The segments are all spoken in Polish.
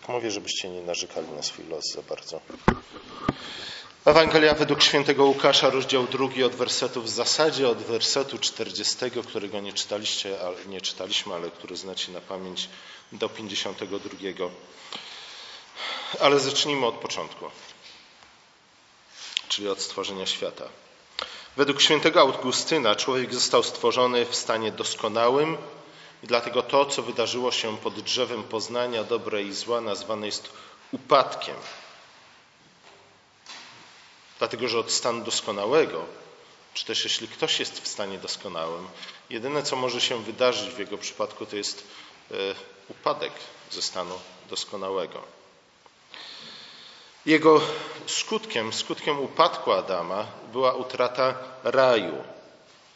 Tak mówię, żebyście nie narzekali na swój los za bardzo. Ewangelia według świętego Łukasza, rozdział drugi od wersetów w zasadzie od wersetu 40, którego nie czytaliście, nie czytaliśmy, ale który znacie na pamięć, do 52. Ale zacznijmy od początku, czyli od stworzenia świata. Według świętego Augustyna człowiek został stworzony w stanie doskonałym dlatego to, co wydarzyło się pod drzewem poznania dobre i zła, nazwane jest upadkiem. Dlatego, że od stanu doskonałego, czy też jeśli ktoś jest w stanie doskonałym, jedyne co może się wydarzyć w jego przypadku to jest e, upadek ze stanu doskonałego. Jego skutkiem, skutkiem upadku Adama była utrata raju.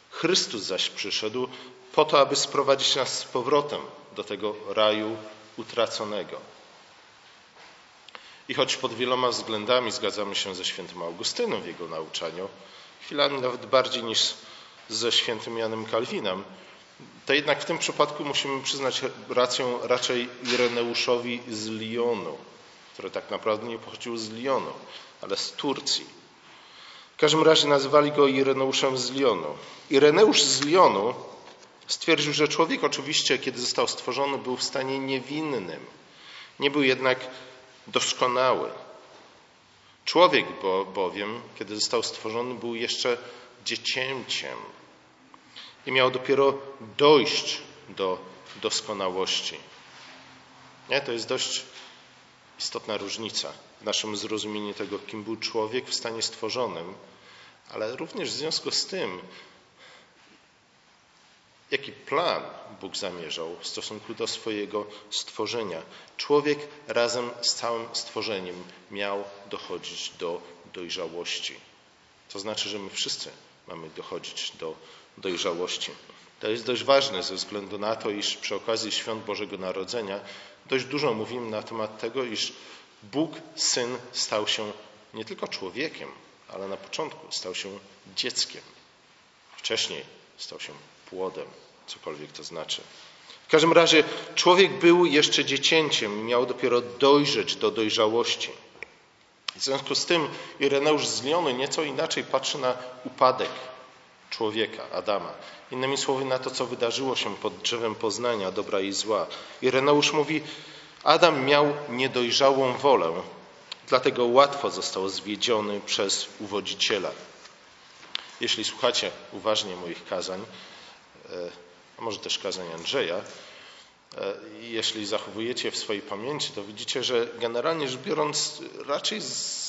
Chrystus zaś przyszedł po to, aby sprowadzić nas z powrotem do tego raju utraconego. I choć pod wieloma względami zgadzamy się ze świętym Augustynem w jego nauczaniu, chwilami nawet bardziej niż ze świętym Janem Kalwinem, to jednak w tym przypadku musimy przyznać rację raczej Ireneuszowi z Lyonu, który tak naprawdę nie pochodził z Lyonu, ale z Turcji. W każdym razie nazywali go Ireneuszem z Lyonu. Ireneusz z Lyonu stwierdził, że człowiek oczywiście, kiedy został stworzony, był w stanie niewinnym. Nie był jednak doskonały. Człowiek bowiem, kiedy został stworzony, był jeszcze dziecięciem i miał dopiero dojść do doskonałości. Nie? To jest dość istotna różnica w naszym zrozumieniu tego, kim był człowiek w stanie stworzonym, ale również w związku z tym, jaki plan Bóg zamierzał w stosunku do swojego stworzenia. Człowiek razem z całym stworzeniem miał dochodzić do dojrzałości. To znaczy, że my wszyscy mamy dochodzić do dojrzałości. To jest dość ważne ze względu na to, iż przy okazji świąt Bożego Narodzenia dość dużo mówimy na temat tego, iż Bóg, Syn, stał się nie tylko człowiekiem, ale na początku stał się dzieckiem. Wcześniej stał się płodem, cokolwiek to znaczy. W każdym razie człowiek był jeszcze dziecięciem i miał dopiero dojrzeć do dojrzałości. W związku z tym Ireneusz z Liony nieco inaczej patrzy na upadek człowieka, Adama. Innymi słowy, na to, co wydarzyło się pod drzewem poznania dobra i zła. Ireneusz mówi, Adam miał niedojrzałą wolę, dlatego łatwo został zwiedziony przez uwodziciela. Jeśli słuchacie uważnie moich kazań, a może też kazań Andrzeja, e, jeśli zachowujecie w swojej pamięci, to widzicie, że generalnie rzecz biorąc raczej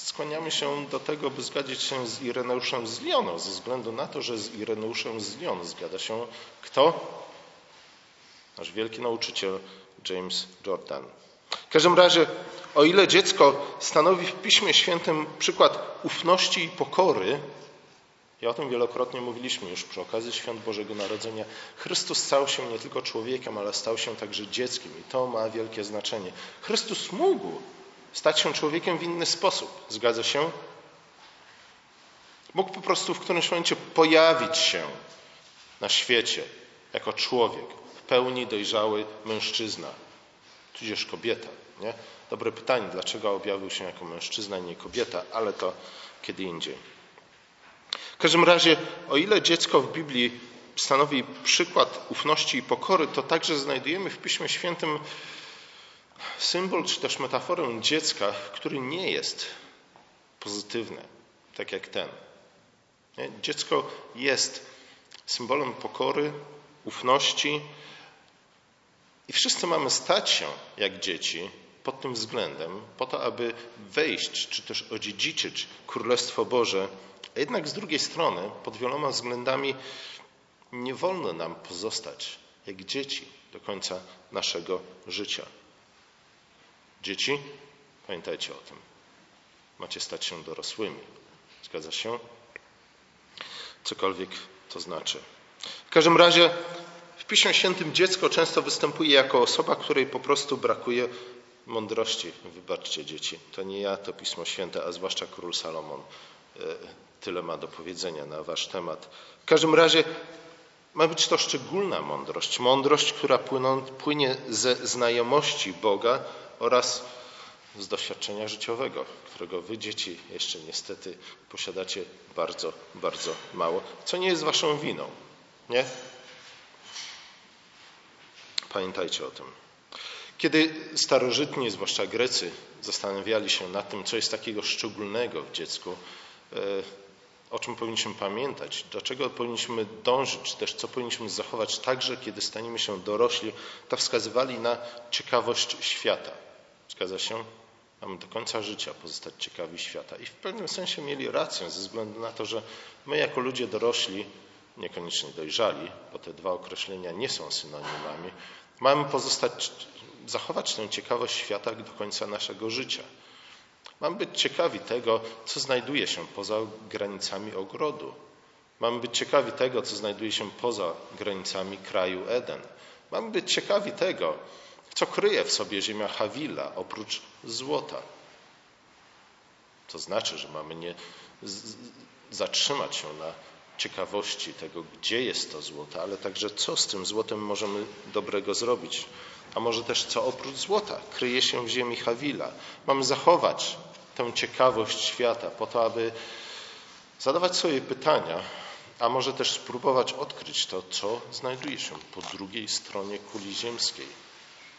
skłaniamy się do tego, by zgadzać się z Ireneuszem z Lyonu, ze względu na to, że z Ireneuszem z Lyonu zgadza się kto? Nasz wielki nauczyciel James Jordan. W każdym razie, o ile dziecko stanowi w Piśmie Świętym przykład ufności i pokory, i o tym wielokrotnie mówiliśmy już przy okazji świąt Bożego Narodzenia. Chrystus stał się nie tylko człowiekiem, ale stał się także dzieckiem i to ma wielkie znaczenie. Chrystus mógł stać się człowiekiem w inny sposób. Zgadza się? Mógł po prostu w którymś momencie pojawić się na świecie jako człowiek, w pełni dojrzały mężczyzna, tudzież kobieta. Nie? Dobre pytanie, dlaczego objawił się jako mężczyzna, nie kobieta, ale to kiedy indziej. W każdym razie, o ile dziecko w Biblii stanowi przykład ufności i pokory, to także znajdujemy w Piśmie Świętym symbol czy też metaforę dziecka, który nie jest pozytywny, tak jak ten. Dziecko jest symbolem pokory, ufności i wszyscy mamy stać się jak dzieci pod tym względem, po to, aby wejść czy też odziedziczyć Królestwo Boże a jednak z drugiej strony, pod wieloma względami, nie wolno nam pozostać jak dzieci do końca naszego życia. Dzieci, pamiętajcie o tym. Macie stać się dorosłymi. Zgadza się? Cokolwiek to znaczy. W każdym razie w Piśmie Świętym dziecko często występuje jako osoba, której po prostu brakuje mądrości. Wybaczcie dzieci, to nie ja, to Pismo Święte, a zwłaszcza król Salomon e, tyle ma do powiedzenia na wasz temat. W każdym razie ma być to szczególna mądrość, mądrość, która płyną, płynie ze znajomości Boga oraz z doświadczenia życiowego, którego wy, dzieci, jeszcze niestety posiadacie bardzo, bardzo mało, co nie jest waszą winą. Nie? Pamiętajcie o tym. Kiedy starożytni, zwłaszcza Grecy, zastanawiali się nad tym, co jest takiego szczególnego w dziecku, e, o czym powinniśmy pamiętać, do czego powinniśmy dążyć, czy też co powinniśmy zachować także, kiedy staniemy się dorośli, to wskazywali na ciekawość świata. Zgadza się? Mamy do końca życia pozostać ciekawi świata. I w pewnym sensie mieli rację, ze względu na to, że my jako ludzie dorośli, niekoniecznie dojrzali, bo te dwa określenia nie są synonimami, mamy pozostać, zachować tę ciekawość świata do końca naszego życia. Mamy być ciekawi tego, co znajduje się poza granicami ogrodu. Mamy być ciekawi tego, co znajduje się poza granicami kraju Eden. Mamy być ciekawi tego, co kryje w sobie ziemia Hawila oprócz złota. To znaczy, że mamy nie zatrzymać się na ciekawości tego, gdzie jest to złoto, ale także co z tym złotem możemy dobrego zrobić. A może też co oprócz złota kryje się w ziemi Hawila. Mamy zachować tę ciekawość świata po to, aby zadawać sobie pytania, a może też spróbować odkryć to, co znajduje się po drugiej stronie kuli ziemskiej,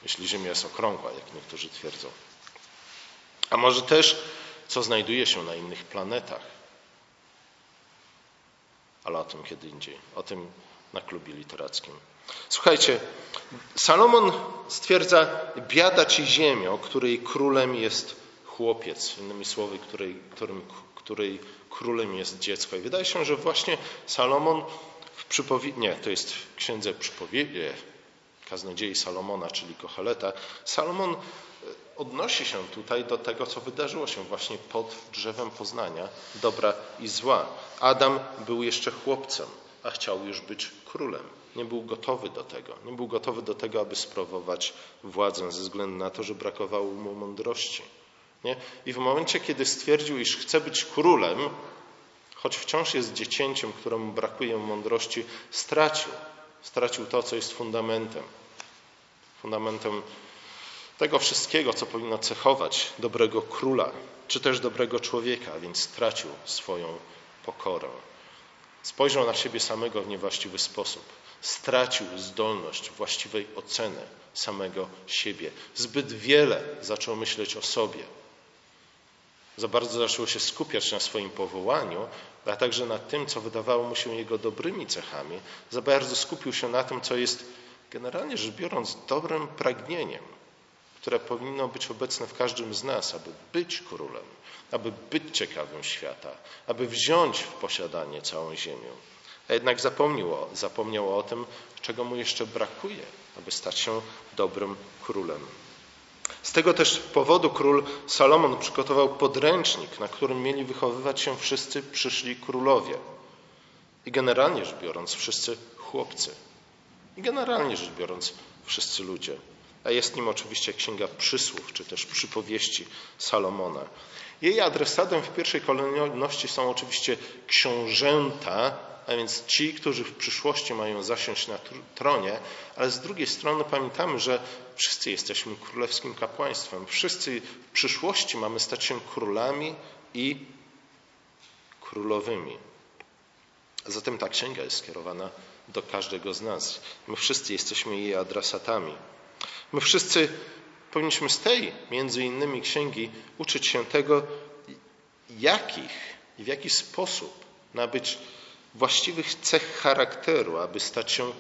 jeśli Ziemia jest okrągła, jak niektórzy twierdzą. A może też, co znajduje się na innych planetach. Ale o tym kiedy indziej, o tym na klubie literackim. Słuchajcie, Salomon stwierdza, biada ci ziemio, której królem jest chłopiec, innymi słowy, której, którym, której królem jest dziecko. I wydaje się, że właśnie Salomon w przypowiedzi, nie, to jest w księdze przypowiedzi, kaznodziei Salomona, czyli Kocheleta, Salomon e, odnosi się tutaj do tego, co wydarzyło się właśnie pod drzewem poznania dobra i zła. Adam był jeszcze chłopcem, a chciał już być królem. Nie był gotowy do tego. Nie był gotowy do tego, aby sprawować władzę ze względu na to, że brakowało mu mądrości. Nie? I w momencie, kiedy stwierdził, iż chce być królem, choć wciąż jest dziecięciem, któremu brakuje mądrości, stracił. Stracił to, co jest fundamentem. Fundamentem tego wszystkiego, co powinno cechować dobrego króla, czy też dobrego człowieka, więc stracił swoją pokorę. Spojrzał na siebie samego w niewłaściwy sposób. Stracił zdolność właściwej oceny samego siebie. Zbyt wiele zaczął myśleć o sobie za bardzo zaczął się skupiać na swoim powołaniu, a także na tym, co wydawało mu się jego dobrymi cechami. Za bardzo skupił się na tym, co jest generalnie rzecz biorąc dobrym pragnieniem, które powinno być obecne w każdym z nas, aby być królem, aby być ciekawym świata, aby wziąć w posiadanie całą ziemię. A jednak zapomniał, zapomniał o tym, czego mu jeszcze brakuje, aby stać się dobrym królem. Z tego też powodu król Salomon przygotował podręcznik, na którym mieli wychowywać się wszyscy przyszli królowie. I generalnie rzecz biorąc, wszyscy chłopcy. I generalnie rzecz biorąc, wszyscy ludzie. A jest nim oczywiście księga przysłów, czy też przypowieści Salomona. Jej adresatem w pierwszej kolejności są oczywiście książęta, a więc ci, którzy w przyszłości mają zasiąść na tronie, ale z drugiej strony pamiętamy, że wszyscy jesteśmy królewskim kapłaństwem. Wszyscy w przyszłości mamy stać się królami i królowymi. Zatem ta księga jest skierowana do każdego z nas. My wszyscy jesteśmy jej adresatami. My wszyscy powinniśmy z tej, między innymi księgi, uczyć się tego, jakich i w jaki sposób nabyć właściwych cech charakteru, aby stać się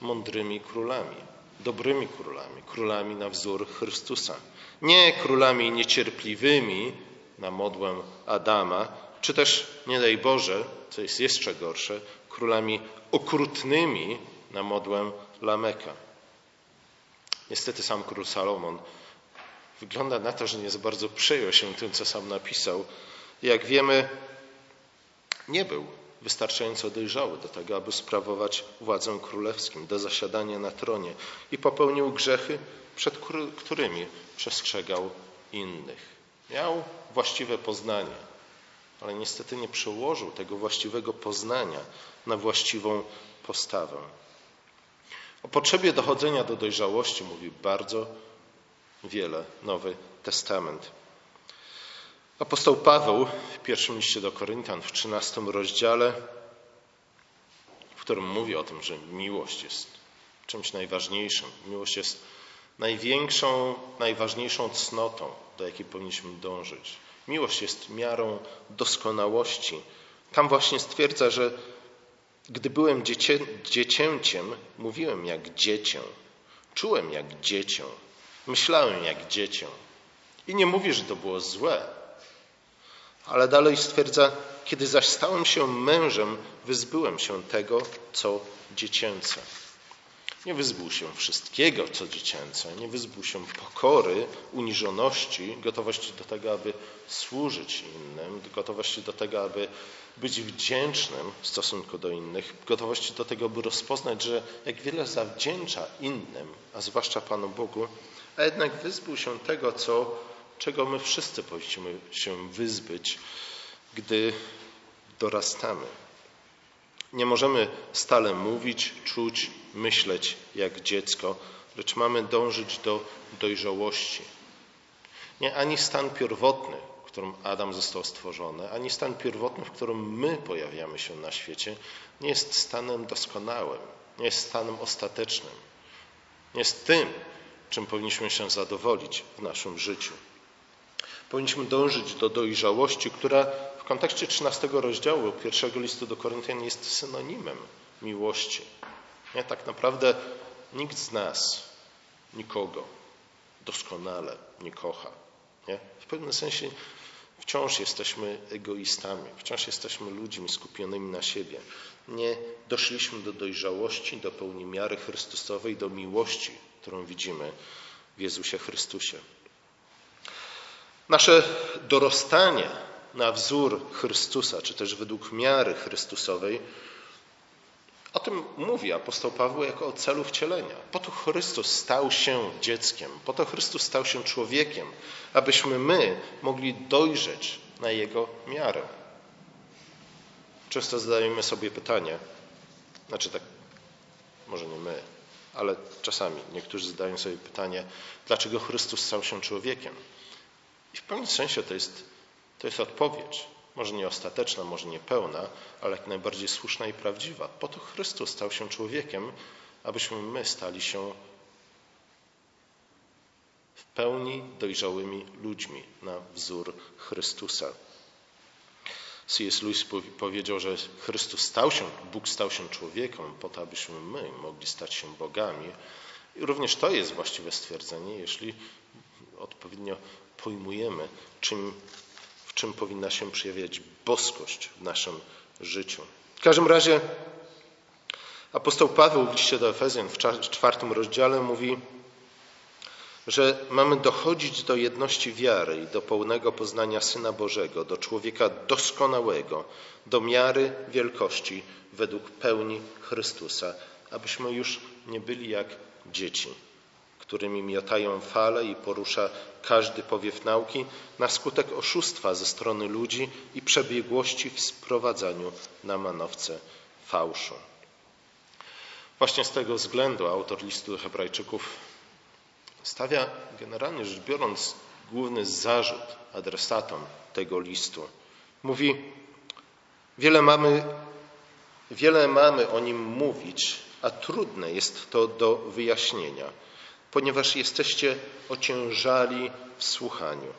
mądrymi królami, dobrymi królami, królami na wzór Chrystusa. Nie królami niecierpliwymi na modłę Adama, czy też, nie daj Boże, co jest jeszcze gorsze, królami okrutnymi na modłę Lameka. Niestety sam król Salomon wygląda na to, że nie za bardzo przejął się tym, co sam napisał. Jak wiemy, nie był wystarczająco dojrzały do tego, aby sprawować władzę królewską, do zasiadania na tronie i popełnił grzechy, przed którymi przestrzegał innych. Miał właściwe poznanie, ale niestety nie przełożył tego właściwego poznania na właściwą postawę. O potrzebie dochodzenia do dojrzałości mówi bardzo wiele Nowy Testament. Apostoł Paweł w pierwszym liście do Koryntian w 13 rozdziale, w którym mówi o tym, że miłość jest czymś najważniejszym. Miłość jest największą, najważniejszą cnotą, do jakiej powinniśmy dążyć. Miłość jest miarą doskonałości. Tam właśnie stwierdza, że gdy byłem dziecię, dziecięciem, mówiłem jak dziecię, czułem jak dziecię, myślałem jak dziecię. I nie mówi, że to było złe, ale dalej stwierdza, kiedy zaś stałem się mężem, wyzbyłem się tego, co dziecięce. Nie wyzbył się wszystkiego, co dziecięce, nie wyzbył się pokory, uniżoności, gotowości do tego, aby służyć innym, gotowości do tego, aby być wdzięcznym w stosunku do innych, gotowości do tego, by rozpoznać, że jak wiele zawdzięcza innym, a zwłaszcza Panu Bogu, a jednak wyzbył się tego, co, czego my wszyscy powinniśmy się wyzbyć, gdy dorastamy. Nie możemy stale mówić, czuć, myśleć jak dziecko, lecz mamy dążyć do dojrzałości. Nie ani stan pierwotny, w którym Adam został stworzony, ani stan pierwotny, w którym my pojawiamy się na świecie, nie jest stanem doskonałym, nie jest stanem ostatecznym. Nie jest tym, czym powinniśmy się zadowolić w naszym życiu. Powinniśmy dążyć do dojrzałości, która kontekście 13 rozdziału pierwszego listu do Koryntian jest synonimem miłości. Nie, tak naprawdę nikt z nas nikogo doskonale nie kocha. Nie? W pewnym sensie wciąż jesteśmy egoistami, wciąż jesteśmy ludźmi skupionymi na siebie. Nie doszliśmy do dojrzałości, do pełni miary Chrystusowej, do miłości, którą widzimy w Jezusie Chrystusie. Nasze dorastanie na wzór Chrystusa, czy też według miary Chrystusowej, o tym mówi apostoł Paweł jako o celu wcielenia. Po to Chrystus stał się dzieckiem, po to Chrystus stał się człowiekiem, abyśmy my mogli dojrzeć na Jego miarę. Często zadajemy sobie pytanie, znaczy tak, może nie my, ale czasami niektórzy zadają sobie pytanie, dlaczego Chrystus stał się człowiekiem? I w pewnym sensie to jest, to jest odpowiedź. Może nie ostateczna, może nie pełna, ale jak najbardziej słuszna i prawdziwa. Po to Chrystus stał się człowiekiem, abyśmy my stali się w pełni dojrzałymi ludźmi na wzór Chrystusa. C.S. Lewis powiedział, że Chrystus stał się, Bóg stał się człowiekiem po to, abyśmy my mogli stać się bogami. I również to jest właściwe stwierdzenie, jeśli odpowiednio pojmujemy, czym, w czym powinna się przejawiać boskość w naszym życiu. W każdym razie apostoł Paweł w liście do Efezjan w czwartym rozdziale mówi, że mamy dochodzić do jedności wiary i do pełnego poznania Syna Bożego, do człowieka doskonałego, do miary wielkości według pełni Chrystusa, abyśmy już nie byli jak dzieci którymi miotają fale i porusza każdy powiew nauki, na skutek oszustwa ze strony ludzi i przebiegłości w sprowadzaniu na manowce fałszu. Właśnie z tego względu autor listu do Hebrajczyków stawia, generalnie rzecz biorąc, główny zarzut adresatom tego listu. Mówi: Wiele mamy, wiele mamy o nim mówić, a trudne jest to do wyjaśnienia ponieważ jesteście ociężali w słuchaniu.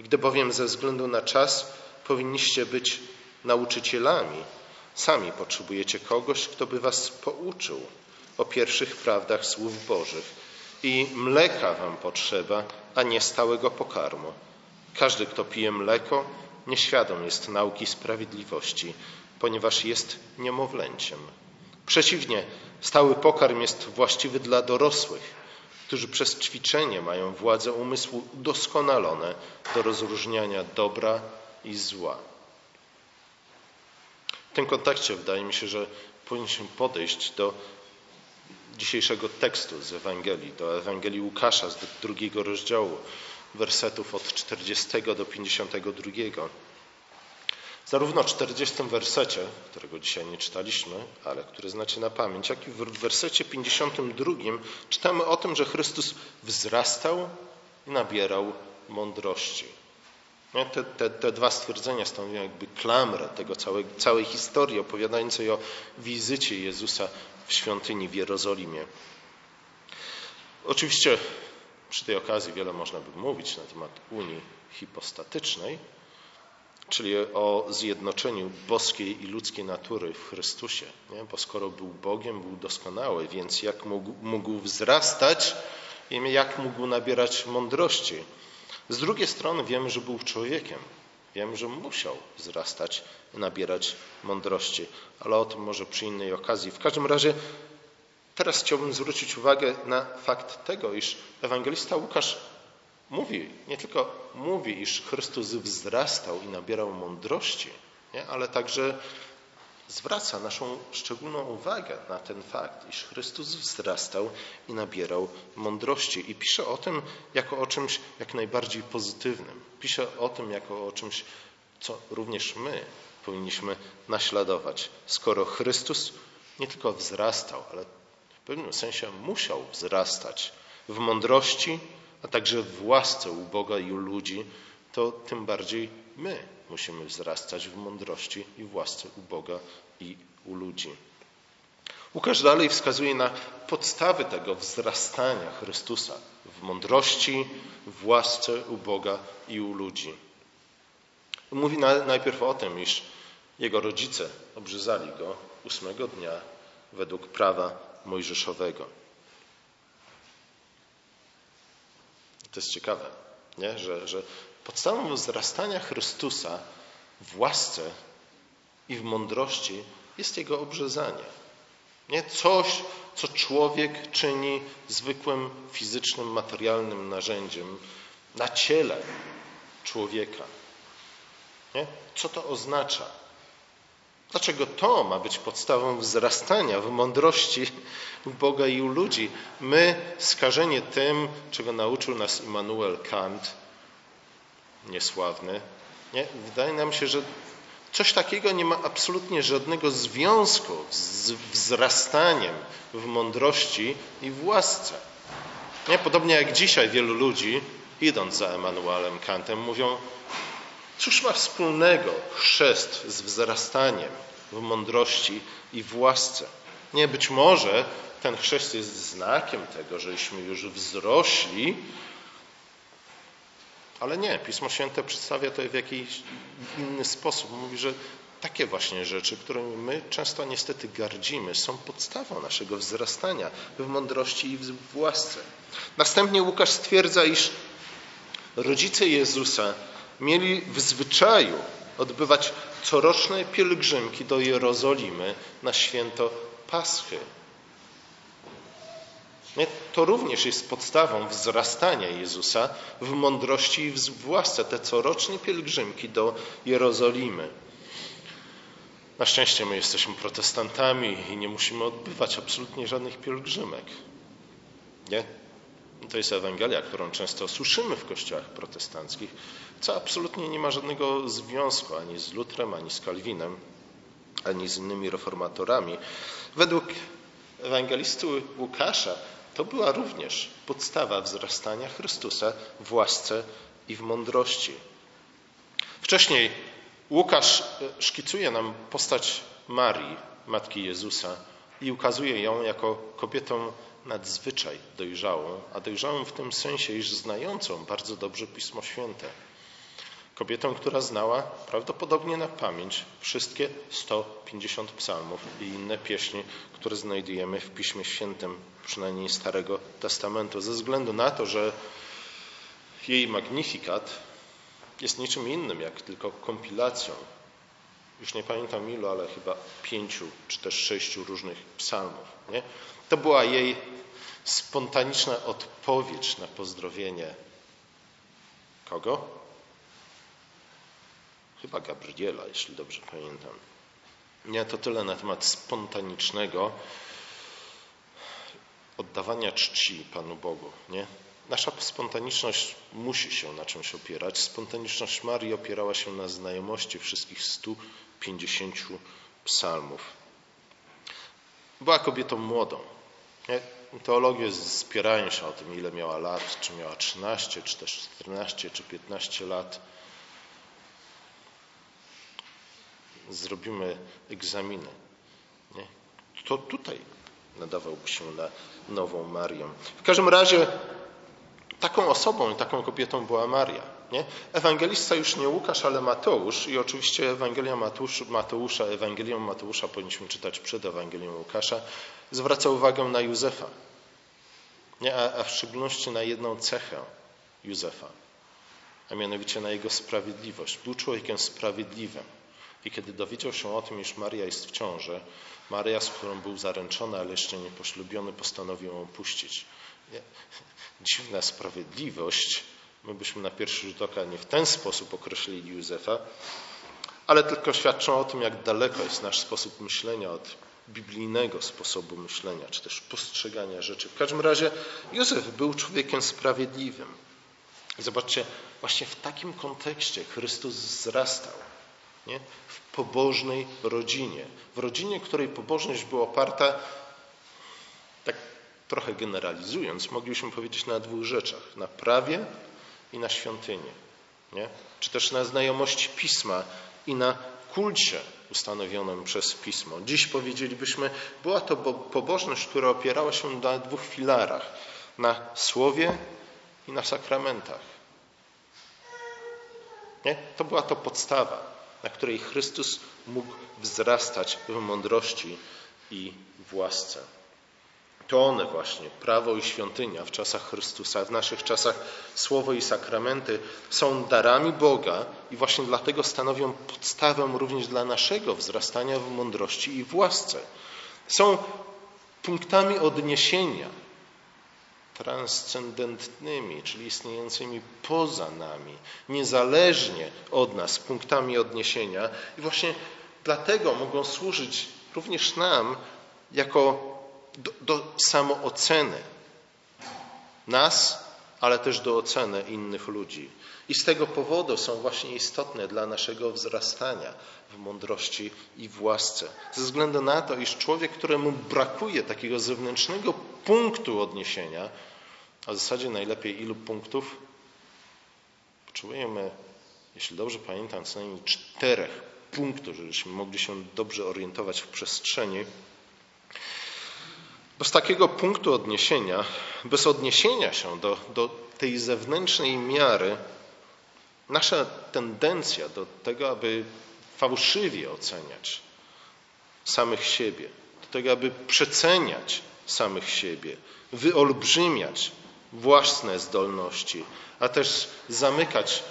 Gdy bowiem ze względu na czas powinniście być nauczycielami, sami potrzebujecie kogoś, kto by was pouczył o pierwszych prawdach słów Bożych. I mleka wam potrzeba, a nie stałego pokarmu. Każdy, kto pije mleko, nieświadom jest nauki sprawiedliwości, ponieważ jest niemowlęciem. Przeciwnie, stały pokarm jest właściwy dla dorosłych, którzy przez ćwiczenie mają władzę umysłu doskonalone do rozróżniania dobra i zła. W tym kontekście wydaje mi się, że powinniśmy podejść do dzisiejszego tekstu z Ewangelii, do Ewangelii Łukasza z drugiego rozdziału, wersetów od 40 do 52. Zarówno w 40 wersecie, którego dzisiaj nie czytaliśmy, ale który znacie na pamięć, jak i w wersecie 52 czytamy o tym, że Chrystus wzrastał i nabierał mądrości. Te, te, te dwa stwierdzenia stanowią jakby klamrę tego całej, całej historii opowiadającej o wizycie Jezusa w świątyni w Jerozolimie. Oczywiście przy tej okazji wiele można by mówić na temat Unii hipostatycznej, czyli o zjednoczeniu boskiej i ludzkiej natury w Chrystusie. Nie? Bo skoro był Bogiem, był doskonały, więc jak mógł, mógł wzrastać i jak mógł nabierać mądrości. Z drugiej strony wiemy, że był człowiekiem. Wiemy, że musiał wzrastać i nabierać mądrości, ale o tym może przy innej okazji. W każdym razie teraz chciałbym zwrócić uwagę na fakt tego, iż ewangelista Łukasz mówi, nie tylko mówi, iż Chrystus wzrastał i nabierał mądrości, nie? ale także zwraca naszą szczególną uwagę na ten fakt, iż Chrystus wzrastał i nabierał mądrości. I pisze o tym jako o czymś jak najbardziej pozytywnym. Pisze o tym jako o czymś, co również my powinniśmy naśladować. Skoro Chrystus nie tylko wzrastał, ale w pewnym sensie musiał wzrastać w mądrości, a także w łasce u Boga i u ludzi, to tym bardziej my musimy wzrastać w mądrości i w łasce u Boga i u ludzi. Łukasz dalej wskazuje na podstawy tego wzrastania Chrystusa w mądrości, w łasce u Boga i u ludzi. Mówi najpierw o tym, iż jego rodzice obrzezali go ósmego dnia według prawa mojżeszowego. To jest ciekawe, nie? Że, że podstawą wzrastania Chrystusa w łasce i w mądrości jest Jego obrzezanie. Nie coś, co człowiek czyni zwykłym fizycznym, materialnym narzędziem na ciele człowieka. Nie? Co to oznacza? Dlaczego to ma być podstawą wzrastania w mądrości u Boga i u ludzi? My, skażenie tym, czego nauczył nas Immanuel Kant, niesławny, nie? wydaje nam się, że coś takiego nie ma absolutnie żadnego związku z wzrastaniem w mądrości i w łasce. Nie? Podobnie jak dzisiaj wielu ludzi, idąc za Emanuelem Kantem, mówią, Cóż ma wspólnego chrzest z wzrastaniem w mądrości i w łasce? Nie, być może ten chrzest jest znakiem tego, żeśmy już wzrośli, ale nie. Pismo Święte przedstawia to w jakiś inny sposób. Mówi, że takie właśnie rzeczy, którymi my często niestety gardzimy, są podstawą naszego wzrastania w mądrości i w łasce. Następnie Łukasz stwierdza, iż rodzice Jezusa mieli w zwyczaju odbywać coroczne pielgrzymki do Jerozolimy na święto Paschy. To również jest podstawą wzrastania Jezusa w mądrości i w łasce, te coroczne pielgrzymki do Jerozolimy. Na szczęście my jesteśmy protestantami i nie musimy odbywać absolutnie żadnych pielgrzymek. Nie? To jest Ewangelia, którą często słyszymy w kościołach protestanckich, co absolutnie nie ma żadnego związku ani z Lutrem, ani z Kalwinem, ani z innymi reformatorami. Według ewangelisty Łukasza to była również podstawa wzrastania Chrystusa w łasce i w mądrości. Wcześniej Łukasz szkicuje nam postać Marii, matki Jezusa, i ukazuje ją jako kobietą nadzwyczaj dojrzałą, a dojrzałą w tym sensie, iż znającą bardzo dobrze Pismo Święte. Kobietą, która znała prawdopodobnie na pamięć wszystkie 150 psalmów i inne pieśni, które znajdujemy w Piśmie Świętym, przynajmniej Starego Testamentu, ze względu na to, że jej magnifikat jest niczym innym, jak tylko kompilacją. Już nie pamiętam ilu, ale chyba pięciu czy też sześciu różnych psalmów. Nie? To była jej spontaniczna odpowiedź na pozdrowienie kogo? Chyba Gabriela, jeśli dobrze pamiętam. Nie, to tyle na temat spontanicznego oddawania czci Panu Bogu. Nie? Nasza spontaniczność musi się na czymś opierać. Spontaniczność Marii opierała się na znajomości wszystkich 150 psalmów. Była kobietą młodą. Nie? teologie spierają się o tym, ile miała lat, czy miała 13, czy też 14, czy 15 lat. Zrobimy egzaminy. Nie? To tutaj nadawałby się na nową Marię. W każdym razie taką osobą i taką kobietą była Maria. Nie? Ewangelista już nie Łukasz, ale Mateusz i oczywiście Ewangelia Mateusz, Mateusza, Ewangelią Mateusza powinniśmy czytać przed Ewangelią Łukasza, zwraca uwagę na Józefa, nie? A, a w szczególności na jedną cechę Józefa, a mianowicie na jego sprawiedliwość. Był człowiekiem sprawiedliwym. I kiedy dowiedział się o tym, iż Maria jest w ciąży, Maria, z którą był zaręczony, ale jeszcze nie poślubiony, postanowił ją opuścić. Dziwna sprawiedliwość. My byśmy na pierwszy rzut oka nie w ten sposób określili Józefa, ale tylko świadczą o tym, jak daleko jest nasz sposób myślenia od biblijnego sposobu myślenia, czy też postrzegania rzeczy. W każdym razie Józef był człowiekiem sprawiedliwym. I zobaczcie, właśnie w takim kontekście Chrystus wzrastał. Nie? W pobożnej rodzinie. W rodzinie, której pobożność była oparta, tak trochę generalizując, moglibyśmy powiedzieć na dwóch rzeczach. Na prawie i na świątyni. Nie? Czy też na znajomości Pisma i na kulcie ustanowionym przez Pismo. Dziś powiedzielibyśmy, była to pobożność, która opierała się na dwóch filarach. Na słowie i na sakramentach. Nie? To była to podstawa, na której Chrystus mógł wzrastać w mądrości i w łasce. To one właśnie, prawo i świątynia w czasach Chrystusa, w naszych czasach słowo i sakramenty są darami Boga i właśnie dlatego stanowią podstawę również dla naszego wzrastania w mądrości i w łasce. Są punktami odniesienia transcendentnymi, czyli istniejącymi poza nami, niezależnie od nas, punktami odniesienia i właśnie dlatego mogą służyć również nam jako do, do samooceny nas, ale też do oceny innych ludzi. I z tego powodu są właśnie istotne dla naszego wzrastania w mądrości i w łasce. Ze względu na to, iż człowiek, któremu brakuje takiego zewnętrznego punktu odniesienia, a w zasadzie najlepiej ilu punktów? Potrzebujemy, jeśli dobrze pamiętam, co najmniej czterech punktów, żebyśmy mogli się dobrze orientować w przestrzeni. Bez takiego punktu odniesienia, bez odniesienia się do, do tej zewnętrznej miary, nasza tendencja do tego, aby fałszywie oceniać samych siebie, do tego, aby przeceniać samych siebie, wyolbrzymiać własne zdolności, a też zamykać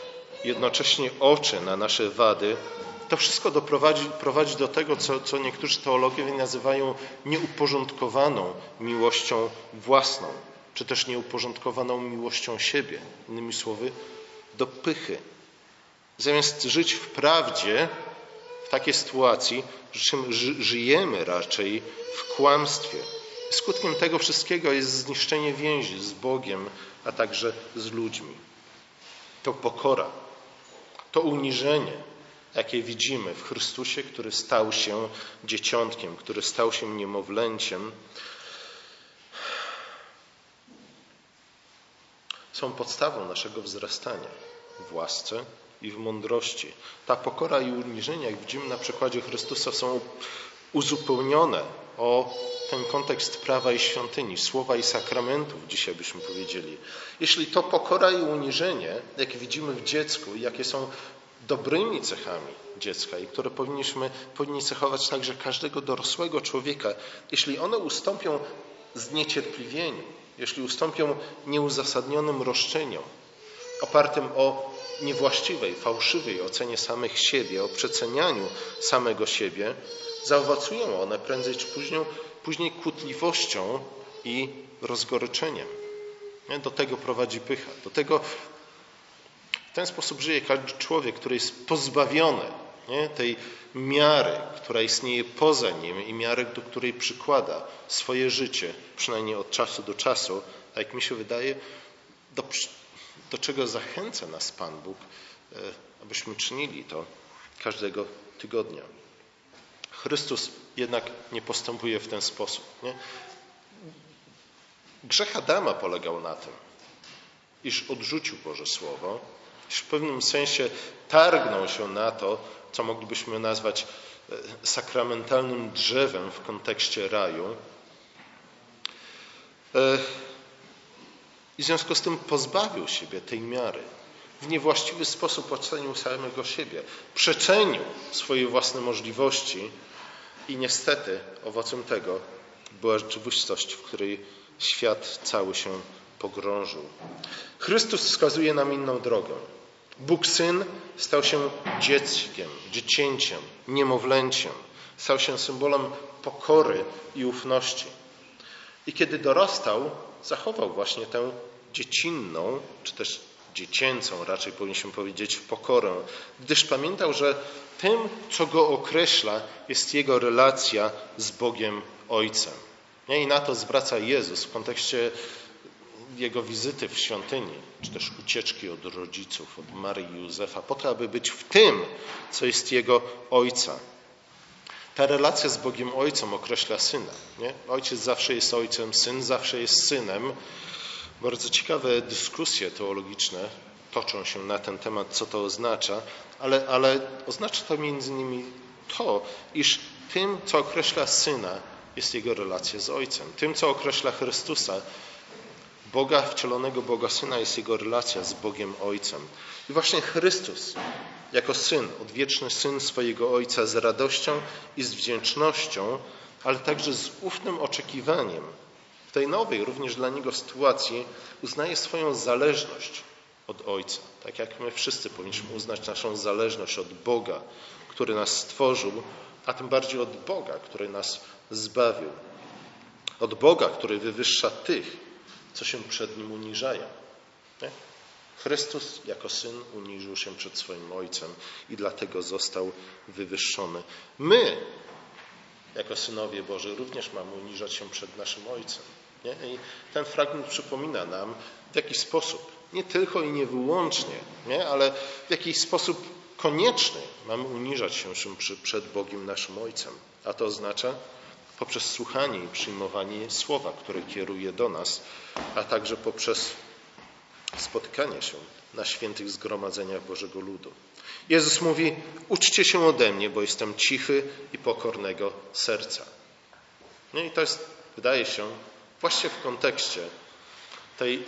jednocześnie oczy na nasze wady, to wszystko doprowadzi, prowadzi do tego, co, co niektórzy teologowie nazywają nieuporządkowaną miłością własną, czy też nieuporządkowaną miłością siebie. Innymi słowy, do pychy. Zamiast żyć w prawdzie, w takiej sytuacji żyjemy raczej w kłamstwie. Skutkiem tego wszystkiego jest zniszczenie więzi z Bogiem, a także z ludźmi. To pokora, to uniżenie, jakie widzimy w Chrystusie, który stał się dzieciątkiem, który stał się niemowlęciem, są podstawą naszego wzrastania w łasce i w mądrości. Ta pokora i uniżenie, jak widzimy na przykładzie Chrystusa, są uzupełnione o ten kontekst prawa i świątyni, słowa i sakramentów, dzisiaj byśmy powiedzieli. Jeśli to pokora i uniżenie, jak widzimy w dziecku, jakie są dobrymi cechami dziecka i które powinniśmy, powinni cechować także każdego dorosłego człowieka, jeśli one ustąpią zniecierpliwieniu, jeśli ustąpią nieuzasadnionym roszczeniom, opartym o niewłaściwej, fałszywej ocenie samych siebie, o przecenianiu samego siebie, zaowocują one prędzej czy później, później kłótliwością i rozgoryczeniem. Do tego prowadzi pycha. Do tego w ten sposób żyje każdy człowiek, który jest pozbawiony nie, tej miary, która istnieje poza nim i miary, do której przykłada swoje życie, przynajmniej od czasu do czasu, a jak mi się wydaje, do, do czego zachęca nas Pan Bóg, e, abyśmy czynili to każdego tygodnia. Chrystus jednak nie postępuje w ten sposób. Nie? Grzech Adama polegał na tym, iż odrzucił Boże Słowo, iż w pewnym sensie targnął się na to, co moglibyśmy nazwać e, sakramentalnym drzewem w kontekście raju. E, I w związku z tym pozbawił siebie tej miary. W niewłaściwy sposób ocenił samego siebie, przecenił swoje własne możliwości i niestety owocem tego była rzeczywistość, w której świat cały się pogrążył. Chrystus wskazuje nam inną drogę. Bóg Syn stał się dzieckiem, dziecięciem, niemowlęciem. Stał się symbolem pokory i ufności. I kiedy dorastał, zachował właśnie tę dziecinną, czy też dziecięcą, raczej powinniśmy powiedzieć, pokorę, gdyż pamiętał, że tym, co go określa, jest jego relacja z Bogiem Ojcem. I na to zwraca Jezus w kontekście jego wizyty w świątyni, czy też ucieczki od rodziców, od Maryi i Józefa, po to, aby być w tym, co jest jego ojca. Ta relacja z Bogiem Ojcem określa syna. Nie? Ojciec zawsze jest ojcem, syn zawsze jest synem. Bardzo ciekawe dyskusje teologiczne toczą się na ten temat, co to oznacza, ale, ale oznacza to między innymi to, iż tym, co określa syna, jest jego relacja z Ojcem. Tym, co określa Chrystusa, Boga, wcielonego Boga Syna, jest jego relacja z Bogiem Ojcem. I właśnie Chrystus, jako syn, odwieczny syn swojego Ojca, z radością i z wdzięcznością, ale także z ufnym oczekiwaniem tej nowej, również dla niego sytuacji, uznaje swoją zależność od Ojca. Tak jak my wszyscy powinniśmy uznać naszą zależność od Boga, który nas stworzył, a tym bardziej od Boga, który nas zbawił. Od Boga, który wywyższa tych, co się przed Nim uniżają. Nie? Chrystus jako Syn uniżył się przed swoim Ojcem i dlatego został wywyższony. My, jako Synowie Boży, również mamy uniżać się przed naszym Ojcem. Nie? I ten fragment przypomina nam, w jaki sposób, nie tylko i nie wyłącznie, nie? ale w jakiś sposób konieczny mamy uniżać się przed Bogiem naszym Ojcem. A to oznacza poprzez słuchanie i przyjmowanie słowa, które kieruje do nas, a także poprzez spotykanie się na świętych zgromadzeniach Bożego Ludu. Jezus mówi: Uczcie się ode mnie, bo jestem cichy i pokornego serca. No i to jest, wydaje się, właśnie w kontekście tej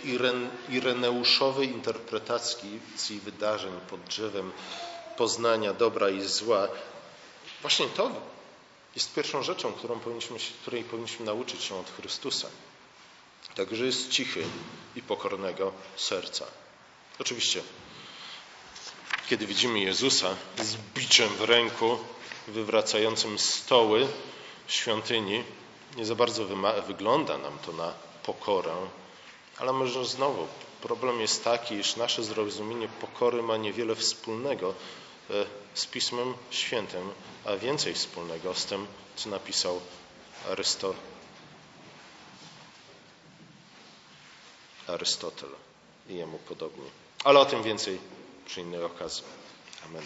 ireneuszowej interpretacji wydarzeń pod drzewem poznania dobra i zła, właśnie to jest pierwszą rzeczą, którą powinniśmy, której powinniśmy nauczyć się od Chrystusa. Także jest cichy i pokornego serca. Oczywiście, kiedy widzimy Jezusa z biczem w ręku, wywracającym stoły świątyni, nie za bardzo wygląda nam to na pokorę, ale może znowu problem jest taki, iż nasze zrozumienie pokory ma niewiele wspólnego E, z Pismem Świętym, a więcej wspólnego z tym, co napisał Arysto... Arystotel i jemu podobnie. Ale o tym więcej przy innej okazji. Amen.